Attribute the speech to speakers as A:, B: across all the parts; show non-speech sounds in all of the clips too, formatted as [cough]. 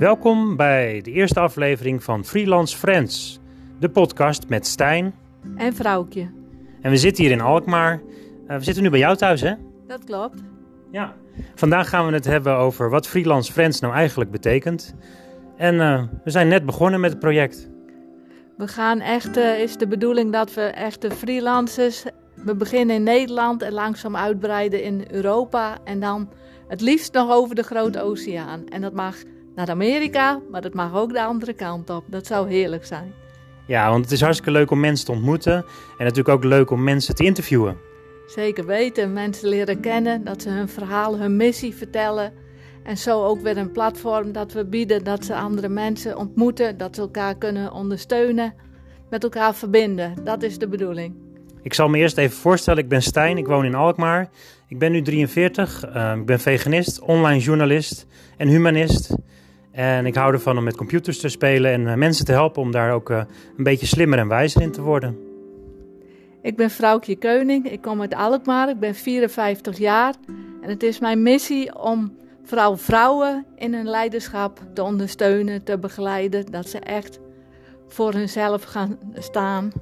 A: Welkom bij de eerste aflevering van Freelance Friends, de podcast met Stijn.
B: En vrouwtje.
A: En we zitten hier in Alkmaar. Uh, we zitten nu bij jou thuis, hè?
B: Dat klopt.
A: Ja. Vandaag gaan we het hebben over wat Freelance Friends nou eigenlijk betekent. En uh, we zijn net begonnen met het project.
B: We gaan echt, uh, is de bedoeling dat we echt de freelancers. We beginnen in Nederland en langzaam uitbreiden in Europa. En dan het liefst nog over de grote oceaan. En dat mag naar Amerika, maar dat mag ook de andere kant op. Dat zou heerlijk zijn.
A: Ja, want het is hartstikke leuk om mensen te ontmoeten. En natuurlijk ook leuk om mensen te interviewen.
B: Zeker weten, mensen leren kennen, dat ze hun verhaal, hun missie vertellen. En zo ook weer een platform dat we bieden, dat ze andere mensen ontmoeten, dat ze elkaar kunnen ondersteunen, met elkaar verbinden. Dat is de bedoeling.
A: Ik zal me eerst even voorstellen, ik ben Stijn, ik woon in Alkmaar. Ik ben nu 43, uh, ik ben veganist, online journalist en humanist. En ik hou ervan om met computers te spelen en uh, mensen te helpen om daar ook uh, een beetje slimmer en wijzer in te worden.
B: Ik ben Vrouwtje Keuning, ik kom uit Alkmaar, ik ben 54 jaar. En het is mijn missie om vooral vrouwen in hun leiderschap te ondersteunen, te begeleiden. Dat ze echt voor hunzelf gaan staan.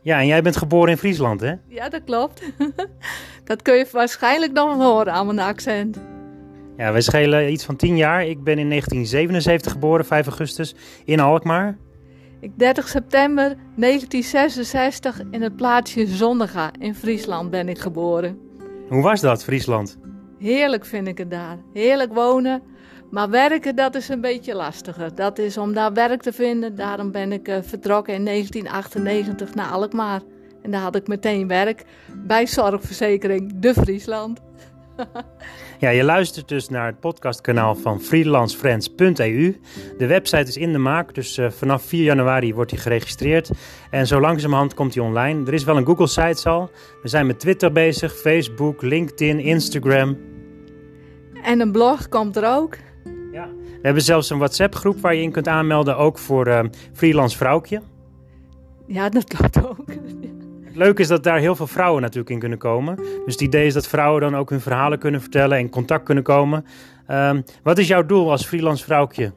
A: Ja, en jij bent geboren in Friesland, hè?
B: Ja, dat klopt. [laughs] dat kun je waarschijnlijk nog horen aan mijn accent.
A: Ja, wij schelen iets van 10 jaar. Ik ben in 1977 geboren, 5 augustus, in Alkmaar.
B: Ik 30 september 1966 in het plaatsje Zonnega in Friesland ben ik geboren.
A: Hoe was dat, Friesland?
B: Heerlijk vind ik het daar. Heerlijk wonen. Maar werken, dat is een beetje lastiger. Dat is om daar werk te vinden. Daarom ben ik uh, vertrokken in 1998 naar Alkmaar. En daar had ik meteen werk bij Zorgverzekering De Friesland. [laughs]
A: ja, je luistert dus naar het podcastkanaal van freelancefriends.eu. De website is in de maak, dus uh, vanaf 4 januari wordt hij geregistreerd. En zo langzamerhand komt hij online. Er is wel een Google-site al. We zijn met Twitter bezig, Facebook, LinkedIn, Instagram.
B: En een blog komt er ook.
A: Ja, we hebben zelfs een WhatsApp-groep waar je in kunt aanmelden, ook voor uh, freelance vrouwtje.
B: Ja, dat klopt ook.
A: Het leuke is dat daar heel veel vrouwen natuurlijk in kunnen komen. Dus het idee is dat vrouwen dan ook hun verhalen kunnen vertellen en in contact kunnen komen. Um, wat is jouw doel als freelance vrouwtje?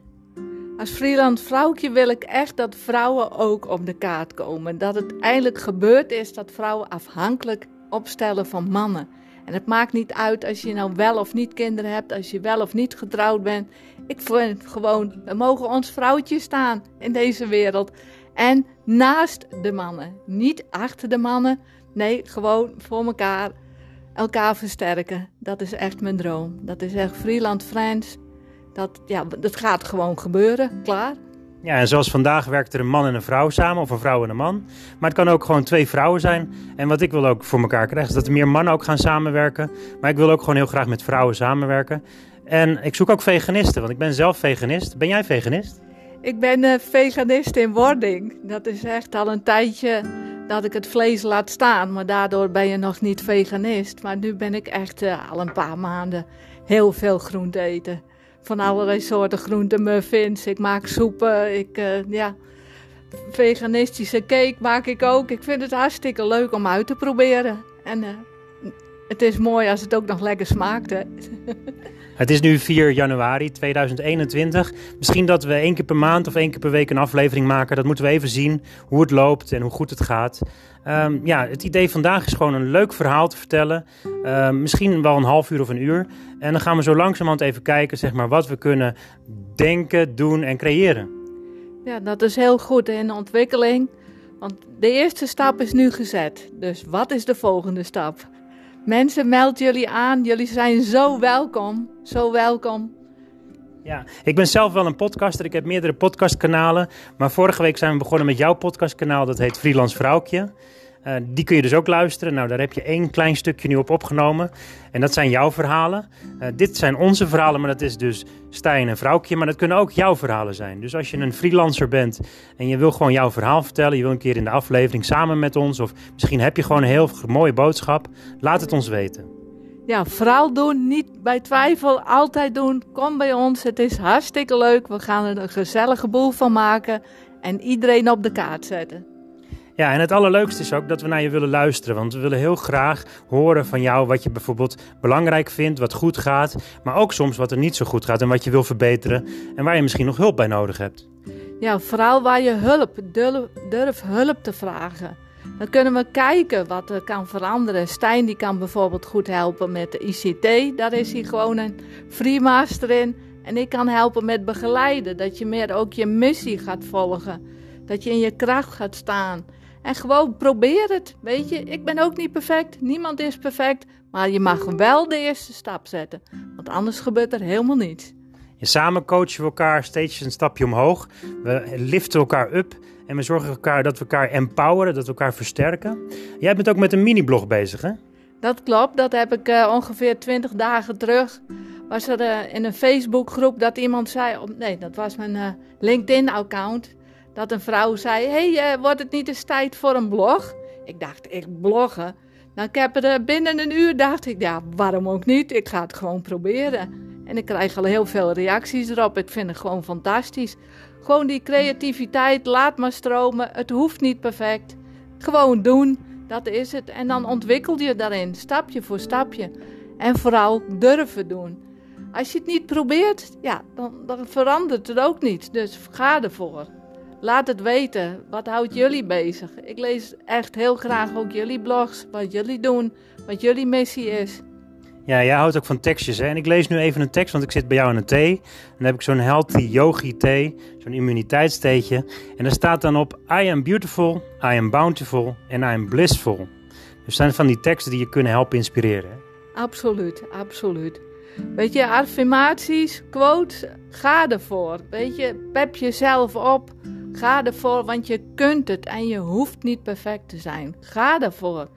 B: Als freelance vrouwtje wil ik echt dat vrouwen ook op de kaart komen. Dat het eindelijk gebeurd is dat vrouwen afhankelijk opstellen van mannen. En het maakt niet uit als je nou wel of niet kinderen hebt, als je wel of niet getrouwd bent. Ik vind gewoon, we mogen ons vrouwtje staan in deze wereld. En naast de mannen, niet achter de mannen. Nee, gewoon voor elkaar, elkaar versterken. Dat is echt mijn droom. Dat is echt Freeland Friends. Dat, ja, dat gaat gewoon gebeuren, klaar.
A: Ja, en zoals vandaag werkt er een man en een vrouw samen, of een vrouw en een man. Maar het kan ook gewoon twee vrouwen zijn. En wat ik wil ook voor elkaar krijgen, is dat er meer mannen ook gaan samenwerken. Maar ik wil ook gewoon heel graag met vrouwen samenwerken. En ik zoek ook veganisten, want ik ben zelf veganist. Ben jij veganist?
B: Ik ben veganist in wording. Dat is echt al een tijdje dat ik het vlees laat staan. Maar daardoor ben je nog niet veganist. Maar nu ben ik echt uh, al een paar maanden heel veel groente eten van allerlei soorten groenten, muffins. Ik maak soepen. Ik, uh, ja, veganistische cake maak ik ook. Ik vind het hartstikke leuk om uit te proberen. En uh, het is mooi als het ook nog lekker smaakt. [laughs]
A: Het is nu 4 januari 2021. Misschien dat we één keer per maand of één keer per week een aflevering maken. Dat moeten we even zien hoe het loopt en hoe goed het gaat. Um, ja, het idee vandaag is gewoon een leuk verhaal te vertellen. Uh, misschien wel een half uur of een uur. En dan gaan we zo langzamerhand even kijken zeg maar, wat we kunnen denken, doen en creëren.
B: Ja, dat is heel goed in ontwikkeling. Want de eerste stap is nu gezet. Dus wat is de volgende stap? Mensen, meld jullie aan. Jullie zijn zo welkom. Zo welkom.
A: Ja, ik ben zelf wel een podcaster. Ik heb meerdere podcastkanalen. Maar vorige week zijn we begonnen met jouw podcastkanaal. Dat heet Freelance Vrouwtje. Uh, die kun je dus ook luisteren. Nou, daar heb je één klein stukje nu op opgenomen. En dat zijn jouw verhalen. Uh, dit zijn onze verhalen, maar dat is dus Stijn en Vrouwtje. Maar dat kunnen ook jouw verhalen zijn. Dus als je een freelancer bent en je wil gewoon jouw verhaal vertellen. Je wil een keer in de aflevering samen met ons. Of misschien heb je gewoon een heel mooie boodschap. Laat het ons weten.
B: Ja, vooral doen. Niet bij twijfel. Altijd doen. Kom bij ons. Het is hartstikke leuk. We gaan er een gezellige boel van maken. En iedereen op de kaart zetten.
A: Ja, en het allerleukste is ook dat we naar je willen luisteren. Want we willen heel graag horen van jou wat je bijvoorbeeld belangrijk vindt, wat goed gaat. Maar ook soms wat er niet zo goed gaat en wat je wil verbeteren. En waar je misschien nog hulp bij nodig hebt.
B: Ja, vooral waar je hulp, durf, durf hulp te vragen. Dan kunnen we kijken wat er kan veranderen. Stijn die kan bijvoorbeeld goed helpen met de ICT. Daar is hij gewoon een freemaster in. En ik kan helpen met begeleiden. Dat je meer ook je missie gaat volgen. Dat je in je kracht gaat staan. En gewoon probeer het. Weet je, ik ben ook niet perfect. Niemand is perfect. Maar je mag wel de eerste stap zetten. Want anders gebeurt er helemaal niets.
A: En samen coachen we elkaar steeds een stapje omhoog. We liften elkaar up. En we zorgen elkaar dat we elkaar empoweren, dat we elkaar versterken. Jij bent ook met een mini-blog bezig, hè?
B: Dat klopt, dat heb ik uh, ongeveer 20 dagen terug. Was er uh, in een Facebookgroep dat iemand zei, nee, dat was mijn uh, LinkedIn-account, dat een vrouw zei: hey, wordt het niet eens tijd voor een blog? Ik dacht, ik bloggen. Nou, ik er binnen een uur dacht ik, ja, waarom ook niet? Ik ga het gewoon proberen. En ik krijg al heel veel reacties erop. Ik vind het gewoon fantastisch. Gewoon die creativiteit, laat maar stromen. Het hoeft niet perfect. Gewoon doen, dat is het. En dan ontwikkel je daarin, stapje voor stapje. En vooral durven doen. Als je het niet probeert, ja, dan, dan verandert het ook niet. Dus ga ervoor. Laat het weten. Wat houdt jullie bezig? Ik lees echt heel graag ook jullie blogs, wat jullie doen, wat jullie missie is.
A: Ja, jij houdt ook van tekstjes. Hè? En ik lees nu even een tekst, want ik zit bij jou in een thee. En dan heb ik zo'n healthy yogi thee, zo'n immuniteitstheetje. En daar staat dan op: I am beautiful, I am bountiful en I am blissful. Dus zijn van die teksten die je kunnen helpen inspireren.
B: Absoluut, absoluut. Weet je, affirmaties, quotes, ga ervoor. Weet je, pep jezelf op. Ga ervoor, want je kunt het en je hoeft niet perfect te zijn. Ga ervoor.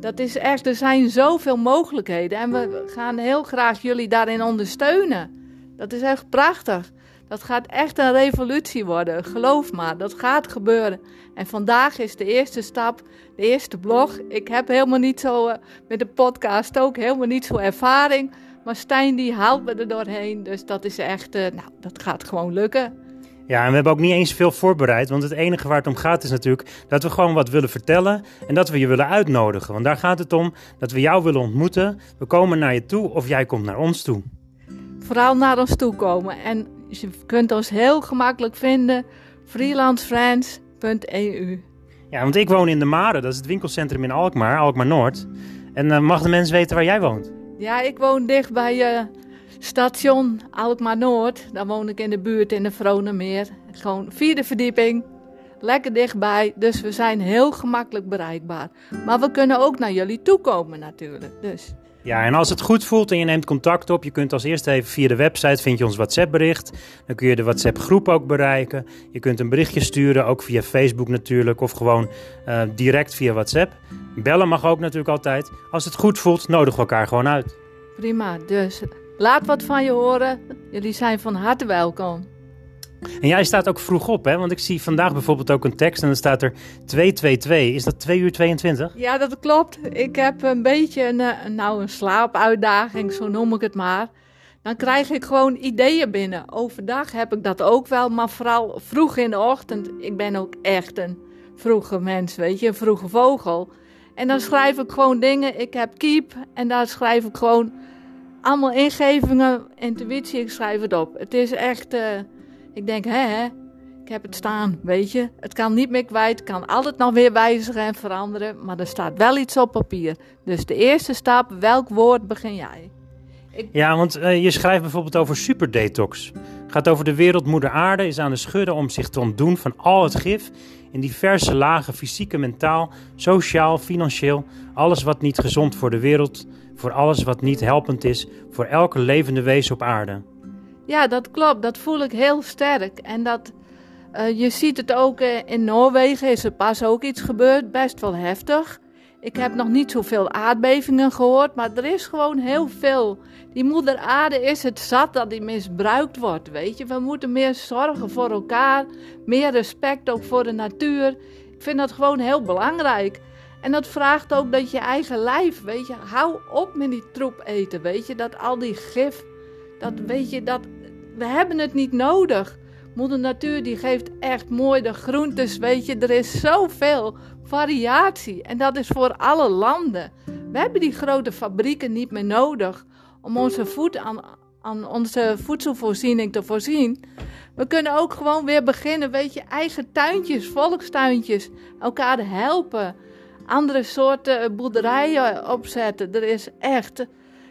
B: Dat is echt, er zijn zoveel mogelijkheden en we gaan heel graag jullie daarin ondersteunen. Dat is echt prachtig. Dat gaat echt een revolutie worden. Geloof maar, dat gaat gebeuren. En vandaag is de eerste stap, de eerste blog. Ik heb helemaal niet zo, uh, met de podcast ook, helemaal niet zo ervaring. Maar Stijn die haalt me er doorheen. Dus dat is echt, uh, nou, dat gaat gewoon lukken.
A: Ja, en we hebben ook niet eens veel voorbereid. Want het enige waar het om gaat is natuurlijk dat we gewoon wat willen vertellen. En dat we je willen uitnodigen. Want daar gaat het om dat we jou willen ontmoeten. We komen naar je toe of jij komt naar ons toe.
B: Vooral naar ons toe komen. En je kunt ons heel gemakkelijk vinden. freelancefriends.eu
A: Ja, want ik woon in de Maren. Dat is het winkelcentrum in Alkmaar, Alkmaar Noord. En uh, mag de mensen weten waar jij woont?
B: Ja, ik woon dicht bij... Uh, Station Alkmaar Noord, daar woon ik in de buurt in de Vronemeer. Gewoon vierde verdieping, lekker dichtbij, dus we zijn heel gemakkelijk bereikbaar. Maar we kunnen ook naar jullie toe komen natuurlijk, dus...
A: Ja, en als het goed voelt en je neemt contact op, je kunt als eerste even via de website vind je ons WhatsApp bericht. Dan kun je de WhatsApp groep ook bereiken. Je kunt een berichtje sturen, ook via Facebook natuurlijk, of gewoon uh, direct via WhatsApp. Bellen mag ook natuurlijk altijd. Als het goed voelt, nodigen we elkaar gewoon uit.
B: Prima, dus Laat wat van je horen. Jullie zijn van harte welkom.
A: En jij staat ook vroeg op, hè? Want ik zie vandaag bijvoorbeeld ook een tekst en dan staat er 222. Is dat 2 uur 22?
B: Ja, dat klopt. Ik heb een beetje een, eh, nou, een slaapuitdaging, zo noem ik het maar. Dan krijg ik gewoon ideeën binnen. Overdag heb ik dat ook wel, maar vooral vroeg in de ochtend. Ik ben ook echt een vroege mens, weet je, een vroege vogel. En dan schrijf ik gewoon dingen. Ik heb Keep en daar schrijf ik gewoon allemaal ingevingen, intuïtie, ik schrijf het op. Het is echt, uh, ik denk, hè, ik heb het staan, weet je. Het kan niet meer kwijt, kan altijd nog weer wijzigen en veranderen, maar er staat wel iets op papier. Dus de eerste stap, welk woord begin jij?
A: Ik... Ja, want uh, je schrijft bijvoorbeeld over superdetox. Gaat over de wereldmoeder aarde, is aan de schudden om zich te ontdoen van al het gif in diverse lagen, fysiek en mentaal, sociaal, financieel, alles wat niet gezond voor de wereld voor alles wat niet helpend is voor elke levende wezen op aarde.
B: Ja, dat klopt. Dat voel ik heel sterk. En dat, uh, je ziet het ook uh, in Noorwegen, is er pas ook iets gebeurd, best wel heftig. Ik heb nog niet zoveel aardbevingen gehoord, maar er is gewoon heel veel. Die moeder aarde is het zat dat die misbruikt wordt, weet je. We moeten meer zorgen voor elkaar, meer respect ook voor de natuur. Ik vind dat gewoon heel belangrijk. En dat vraagt ook dat je eigen lijf, weet je, hou op met die troep eten, weet je, dat al die gif, dat weet je, dat we hebben het niet nodig. Moeder Natuur die geeft echt mooi de groentes, weet je. Er is zoveel variatie en dat is voor alle landen. We hebben die grote fabrieken niet meer nodig om onze, voed aan, aan onze voedselvoorziening te voorzien. We kunnen ook gewoon weer beginnen, weet je, eigen tuintjes, volkstuintjes, elkaar helpen. Andere soorten boerderijen opzetten. Er is echt,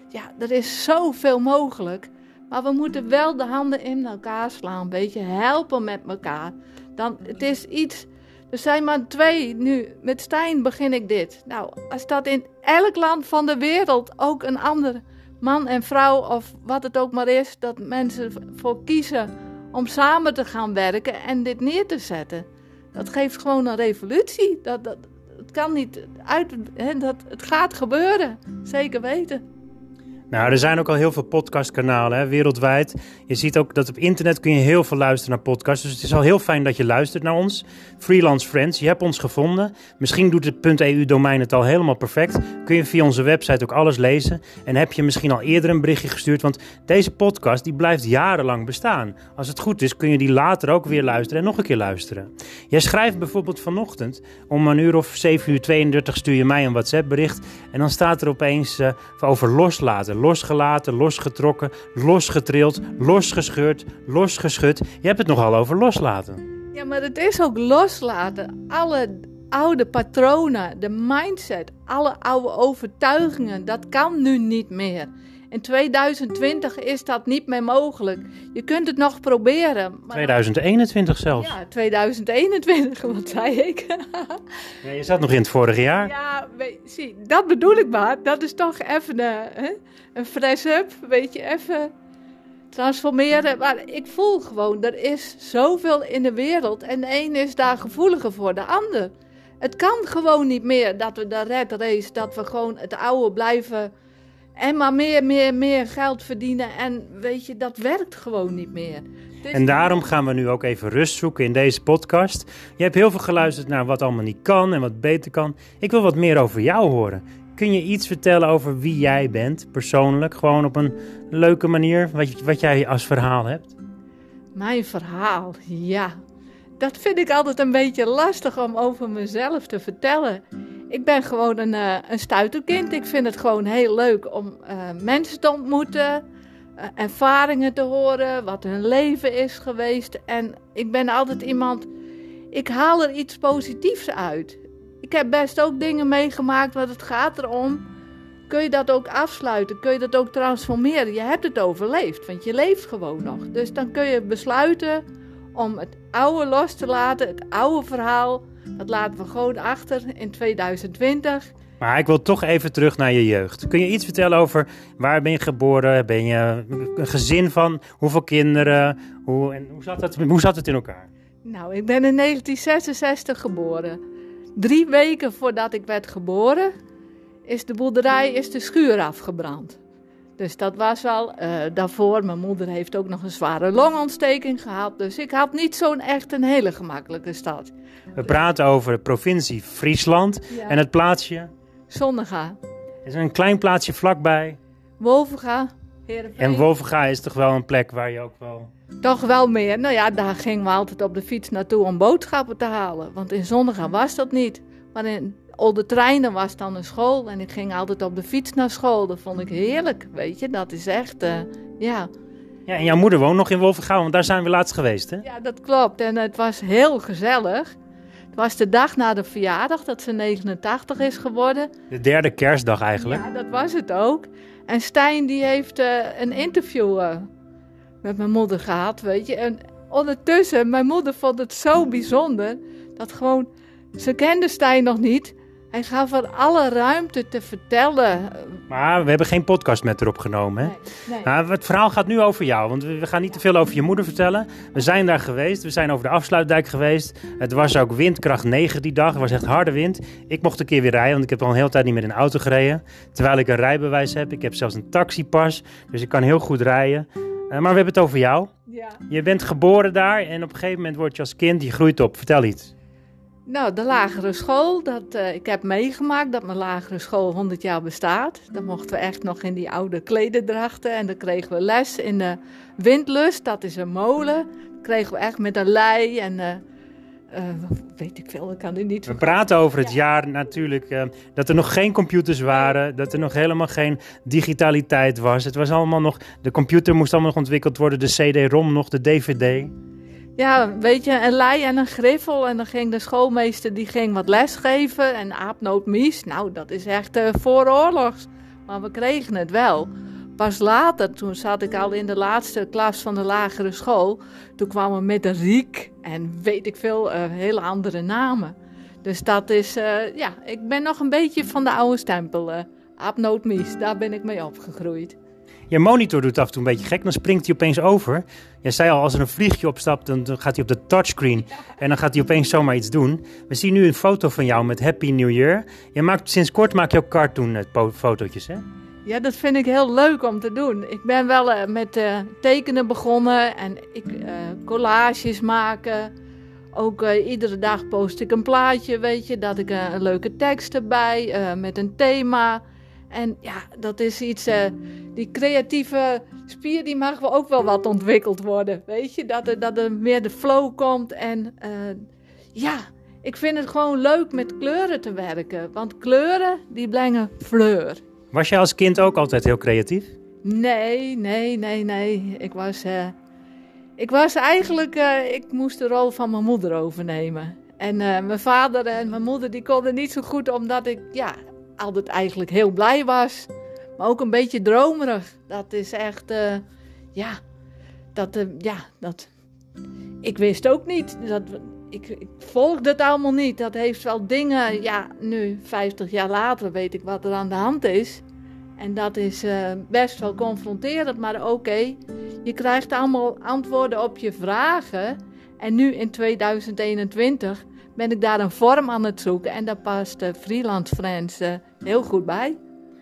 B: ja, er is zoveel mogelijk. Maar we moeten wel de handen in elkaar slaan, weet je, helpen met elkaar. Dan, het is iets, er zijn maar twee nu. Met Stijn begin ik dit. Nou, als dat in elk land van de wereld ook een ander man en vrouw of wat het ook maar is, dat mensen voor kiezen om samen te gaan werken en dit neer te zetten. Dat geeft gewoon een revolutie. Dat, dat, het kan niet uit, hè, dat, het gaat gebeuren, zeker weten.
A: Nou, er zijn ook al heel veel podcastkanalen hè, wereldwijd. Je ziet ook dat op internet kun je heel veel luisteren naar podcasts. Dus het is al heel fijn dat je luistert naar ons. Freelance Friends, je hebt ons gevonden. Misschien doet het .eu-domein het al helemaal perfect. Kun je via onze website ook alles lezen. En heb je misschien al eerder een berichtje gestuurd. Want deze podcast die blijft jarenlang bestaan. Als het goed is kun je die later ook weer luisteren en nog een keer luisteren. Jij schrijft bijvoorbeeld vanochtend om een uur of 7 uur 32 stuur je mij een WhatsApp bericht. En dan staat er opeens uh, over loslaten losgelaten, losgetrokken, losgetrild, losgescheurd, losgeschud. Je hebt het nogal over loslaten.
B: Ja, maar het is ook loslaten. Alle oude patronen, de mindset, alle oude overtuigingen, dat kan nu niet meer. In 2020 is dat niet meer mogelijk. Je kunt het nog proberen.
A: Maar 2021 zelfs.
B: Ja, 2021, wat zei ik? [laughs]
A: ja, je zat nog in het vorige jaar.
B: Ja, zie, dat bedoel ik maar. Dat is toch even een, een fresh up, weet je, even transformeren. Maar ik voel gewoon, er is zoveel in de wereld en de een is daar gevoeliger voor de ander. Het kan gewoon niet meer dat we de red race, dat we gewoon het oude blijven en maar meer, meer, meer geld verdienen. En weet je, dat werkt gewoon niet meer.
A: Dus en daarom gaan we nu ook even rust zoeken in deze podcast. Je hebt heel veel geluisterd naar wat allemaal niet kan en wat beter kan. Ik wil wat meer over jou horen. Kun je iets vertellen over wie jij bent, persoonlijk? Gewoon op een leuke manier, wat, wat jij als verhaal hebt?
B: Mijn verhaal, ja. Dat vind ik altijd een beetje lastig om over mezelf te vertellen. Ik ben gewoon een, uh, een stuiterkind. Ik vind het gewoon heel leuk om uh, mensen te ontmoeten, uh, ervaringen te horen, wat hun leven is geweest. En ik ben altijd iemand, ik haal er iets positiefs uit. Ik heb best ook dingen meegemaakt, want het gaat erom. Kun je dat ook afsluiten? Kun je dat ook transformeren? Je hebt het overleefd, want je leeft gewoon nog. Dus dan kun je besluiten om het oude los te laten, het oude verhaal dat laten we gewoon achter in 2020.
A: Maar ik wil toch even terug naar je jeugd. Kun je iets vertellen over waar ben je geboren? Ben je een gezin van? Hoeveel kinderen? Hoe, en hoe, zat het, hoe zat het in elkaar?
B: Nou, ik ben in 1966 geboren. Drie weken voordat ik werd geboren, is de boerderij, is de schuur afgebrand. Dus dat was wel uh, daarvoor. Mijn moeder heeft ook nog een zware longontsteking gehad. Dus ik had niet zo'n echt een hele gemakkelijke stad.
A: We praten over de provincie Friesland en het plaatsje...
B: Zonnega.
A: Is er een klein plaatsje vlakbij?
B: Wolvenga.
A: En Wolvenga is toch wel een plek waar je ook wel...
B: Toch wel meer. Nou ja, daar gingen we altijd op de fiets naartoe om boodschappen te halen. Want in Zonnega was dat niet. Maar in Olde Treinen was dan een school. En ik ging altijd op de fiets naar school. Dat vond ik heerlijk, weet je. Dat is echt, uh, ja...
A: Ja, en jouw moeder woont nog in Wolvenga, want daar zijn we laatst geweest, hè?
B: Ja, dat klopt. En het was heel gezellig. Het was de dag na de verjaardag dat ze 89 is geworden.
A: De derde kerstdag eigenlijk.
B: Ja, dat was het ook. En Stijn die heeft uh, een interview uh, met mijn moeder gehad, weet je. En ondertussen, mijn moeder vond het zo bijzonder dat gewoon... Ze kende Stijn nog niet, hij gaf er alle ruimte te vertellen.
A: Maar we hebben geen podcast met erop genomen. Hè? Nee, nee. Nou, het verhaal gaat nu over jou, want we gaan niet te veel over je moeder vertellen. We zijn daar geweest, we zijn over de afsluitdijk geweest. Het was ook windkracht 9 die dag, het was echt harde wind. Ik mocht een keer weer rijden, want ik heb al een hele tijd niet meer in een auto gereden. Terwijl ik een rijbewijs heb, ik heb zelfs een taxipas, dus ik kan heel goed rijden. Uh, maar we hebben het over jou.
B: Ja.
A: Je bent geboren daar en op een gegeven moment word je als kind, je groeit op. Vertel iets.
B: Nou, de lagere school, dat, uh, ik heb meegemaakt dat mijn lagere school 100 jaar bestaat. Dan mochten we echt nog in die oude klederdrachten en dan kregen we les in de Windlust, dat is een molen. Dan kregen we echt met een lei en uh, uh, weet ik veel, ik kan het niet.
A: We praten over het jaar natuurlijk dat er nog geen computers waren, dat er nog helemaal geen digitaliteit was. Het was allemaal nog, de computer moest allemaal nog ontwikkeld worden, de CD-ROM nog, de DVD.
B: Ja, weet je, een lei en een griffel. En dan ging de schoolmeester die ging wat lesgeven. En aapnoot mies, nou dat is echt uh, vooroorlogs. Maar we kregen het wel. Pas later, toen zat ik al in de laatste klas van de lagere school. Toen kwamen we met de Riek en weet ik veel, uh, hele andere namen. Dus dat is, uh, ja, ik ben nog een beetje van de oude stempel. Uh, Aapnootmies, daar ben ik mee opgegroeid.
A: Je monitor doet af en toe een beetje gek, dan springt hij opeens over. Je zei al, als er een vliegje opstapt, dan gaat hij op de touchscreen en dan gaat hij opeens zomaar iets doen. We zien nu een foto van jou met Happy New Year. Je maakt, sinds kort maak je ook cartoon-fotootjes, hè?
B: Ja, dat vind ik heel leuk om te doen. Ik ben wel uh, met uh, tekenen begonnen en ik, collages maken. Ook iedere dag post ik een plaatje, weet je, dat ik een leuke tekst erbij met een thema. En ja, dat is iets, uh, die creatieve spier, die mag wel ook wel wat ontwikkeld worden. Weet je, dat er, dat er meer de flow komt. En uh, ja, ik vind het gewoon leuk met kleuren te werken. Want kleuren, die brengen fleur.
A: Was jij als kind ook altijd heel creatief?
B: Nee, nee, nee, nee. Ik was, uh, ik was eigenlijk, ik moest de rol van mijn moeder overnemen. En mijn vader en mijn moeder, die konden niet zo goed, omdat ik, ja, altijd eigenlijk heel blij was. Maar ook een beetje dromerig. Dat is echt, uh, ja, dat, uh, ja, dat. Ik wist ook niet. Dat, ik, volgde het allemaal niet. Dat heeft wel dingen, ja, nu 50 jaar later weet ik wat er aan de hand is. En dat is uh, best wel confronterend, maar oké. Je krijgt allemaal antwoorden op je vragen. En nu in 2021 ben ik daar een vorm aan het zoeken. En daar past uh, Freelance Friends uh, heel goed bij.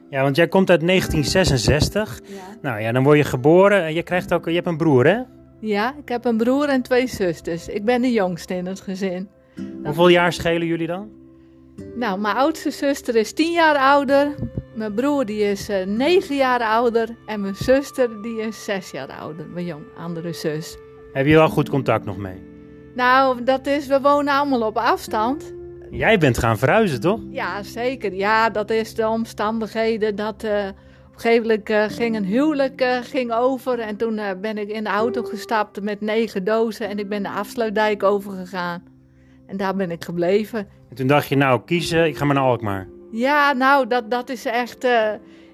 A: Ja, want jij komt uit 1966. Ja. Nou ja, dan word je geboren en je krijgt ook, je hebt een broer hè?
B: Ja, ik heb een broer en twee zusters. Ik ben de jongste in het gezin.
A: Hoeveel jaar schelen jullie dan?
B: Nou, mijn oudste zuster is tien jaar ouder. Mijn broer die is uh, negen jaar ouder. En mijn zuster die is zes jaar ouder. Mijn jong, andere zus.
A: Heb je wel goed contact nog mee?
B: Nou, dat is, we wonen allemaal op afstand.
A: Jij bent gaan verhuizen, toch?
B: Ja, zeker. Ja, dat is de omstandigheden. Dat uh, op een gegeven moment uh, ging een huwelijk uh, ging over. En toen ben ik in de auto gestapt met negen dozen. En ik ben de afsluitdijk overgegaan. En daar ben ik gebleven.
A: En toen dacht je, nou, kiezen, ik ga maar naar Alkmaar.
B: Ja, nou, dat, dat is echt...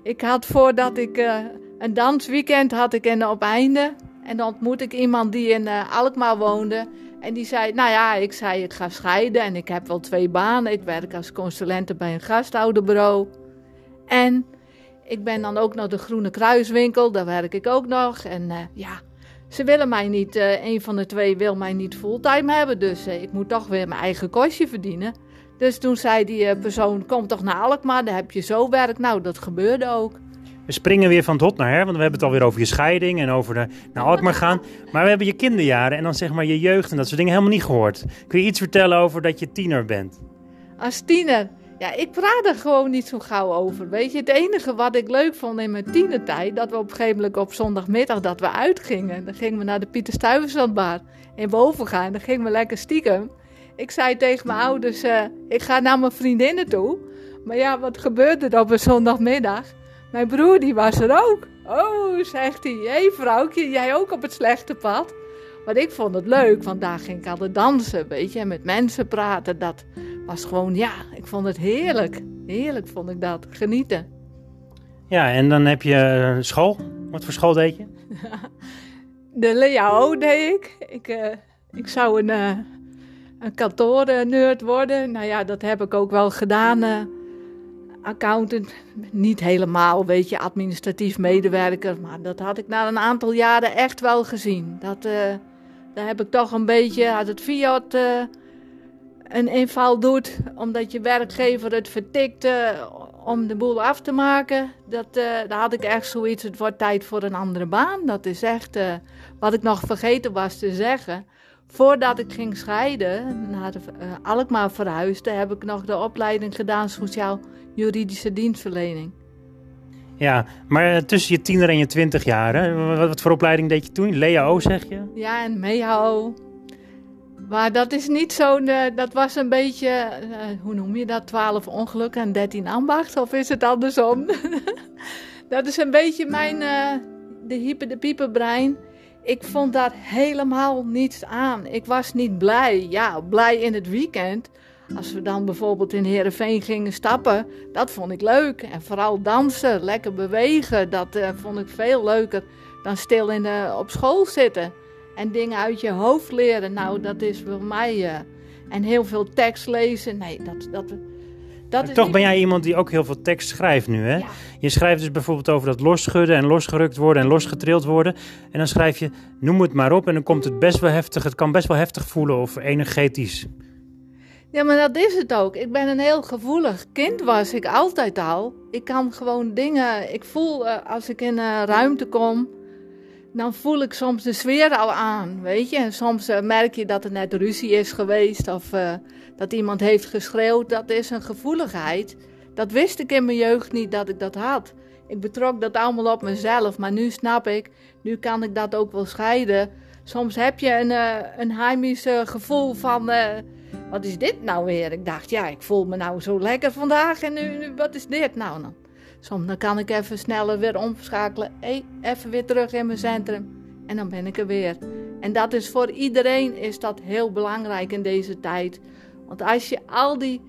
B: ik had voordat ik... een dansweekend had ik in op einde. En dan ontmoet ik iemand die in Alkmaar woonde. En die zei, nou ja, ik zei ik ga scheiden en ik heb wel twee banen. Ik werk als consulente bij een gasthouderbureau. En ik ben dan ook nog de Groene Kruiswinkel, daar werk ik ook nog. En uh, ja, ze willen mij niet, uh, een van de twee wil mij niet fulltime hebben. Dus uh, ik moet toch weer mijn eigen kostje verdienen. Dus toen zei die persoon, kom toch naar Alkmaar, daar heb je zo werk. Nou, dat gebeurde ook.
A: We springen weer van het hot naar her, want we hebben het alweer over je scheiding en over de, naar Alkmaar gaan. Maar we hebben je kinderjaren en dan zeg maar je jeugd en dat soort dingen helemaal niet gehoord. Kun je iets vertellen over dat je tiener bent?
B: Als tiener? Ja, ik praat er gewoon niet zo gauw over. Weet je, het enige wat ik leuk vond in mijn tienertijd, dat we op een gegeven moment op zondagmiddag dat we uitgingen. Dan gingen we naar de Pieter Stuyvesantbar in Bovengaan. Dan gingen we lekker stiekem. Ik zei tegen mijn ouders, uh, ik ga naar mijn vriendinnen toe. Maar ja, wat gebeurde er op een zondagmiddag? Mijn broer die was er ook. Oh, zegt hij. Hé hey, vrouwtje, jij ook op het slechte pad? Maar ik vond het leuk, want daar ging ik altijd dansen, weet je. En met mensen praten, dat was gewoon, ja, ik vond het heerlijk. Heerlijk vond ik dat, genieten.
A: Ja, en dan heb je eh, school. Wat voor school deed je? [laughs]
B: De LEAO deed ik. Ik, uh, ik zou een, uh, een kantoornerd worden. Nou ja, dat heb ik ook wel gedaan accountant, niet helemaal, weet je, administratief medewerker. Maar dat had ik na een aantal jaren echt wel gezien. Dat, uh, daar heb ik toch een beetje, als het Fiat uh, een inval doet, omdat je werkgever het vertikt uh, om de boel af te maken. Dat, daar had ik echt zoiets, het wordt tijd voor een andere baan. Dat is echt, wat ik nog vergeten was te zeggen. Voordat ik ging scheiden, naar de, uh, Alkmaar verhuisde, heb ik nog de opleiding gedaan sociaal-juridische dienstverlening.
A: Ja, maar tussen je tiener en je twintig jaar, hè? Wat, voor opleiding deed je toen? LEAO zeg je?
B: Ja, en MEHO. Maar dat is niet zo'n, uh, dat was een beetje, uh, hoe noem je dat, 12 ongelukken en 13 ambacht, of is het andersom? [laughs] dat is een beetje mijn, de hyper, de pieperbrein. Ik vond daar helemaal niets aan. Ik was niet blij. Ja, blij in het weekend. Als we dan bijvoorbeeld in Heerenveen gingen stappen, dat vond ik leuk. En vooral dansen, lekker bewegen, dat vond ik veel leuker dan stil in de, op school zitten en dingen uit je hoofd leren. Nou, dat is voor mij. Uh, en heel veel tekst lezen. Nee, dat. dat,
A: dat toch ben jij iemand die ook heel veel tekst schrijft nu, hè? Je schrijft dus bijvoorbeeld over dat losschudden en losgerukt worden en losgetrild worden. En dan schrijf je, noem het maar op. En dan komt het best wel heftig. Het kan best wel heftig voelen of energetisch.
B: Ja, maar dat is het ook. Ik ben een heel gevoelig kind, was ik altijd al. Ik kan gewoon dingen. Ik voel uh, als ik in een ruimte kom dan voel ik soms de sfeer al aan, weet je. En soms uh, merk je dat er net ruzie is geweest of uh, dat iemand heeft geschreeuwd. Dat is een gevoeligheid. Dat wist ik in mijn jeugd niet dat ik dat had. Ik betrok dat allemaal op mezelf, maar nu snap ik, nu kan ik dat ook wel scheiden. Soms heb je een, uh, een heimisch gevoel van, wat is dit nou weer? Ik dacht, ja, ik voel me nou zo lekker vandaag en nu, nu wat is dit nou dan? Soms dan kan ik even sneller weer omschakelen. Hey, even weer terug in mijn centrum. En dan ben ik er weer. En dat is voor iedereen is dat heel belangrijk in deze tijd. Want als je al die,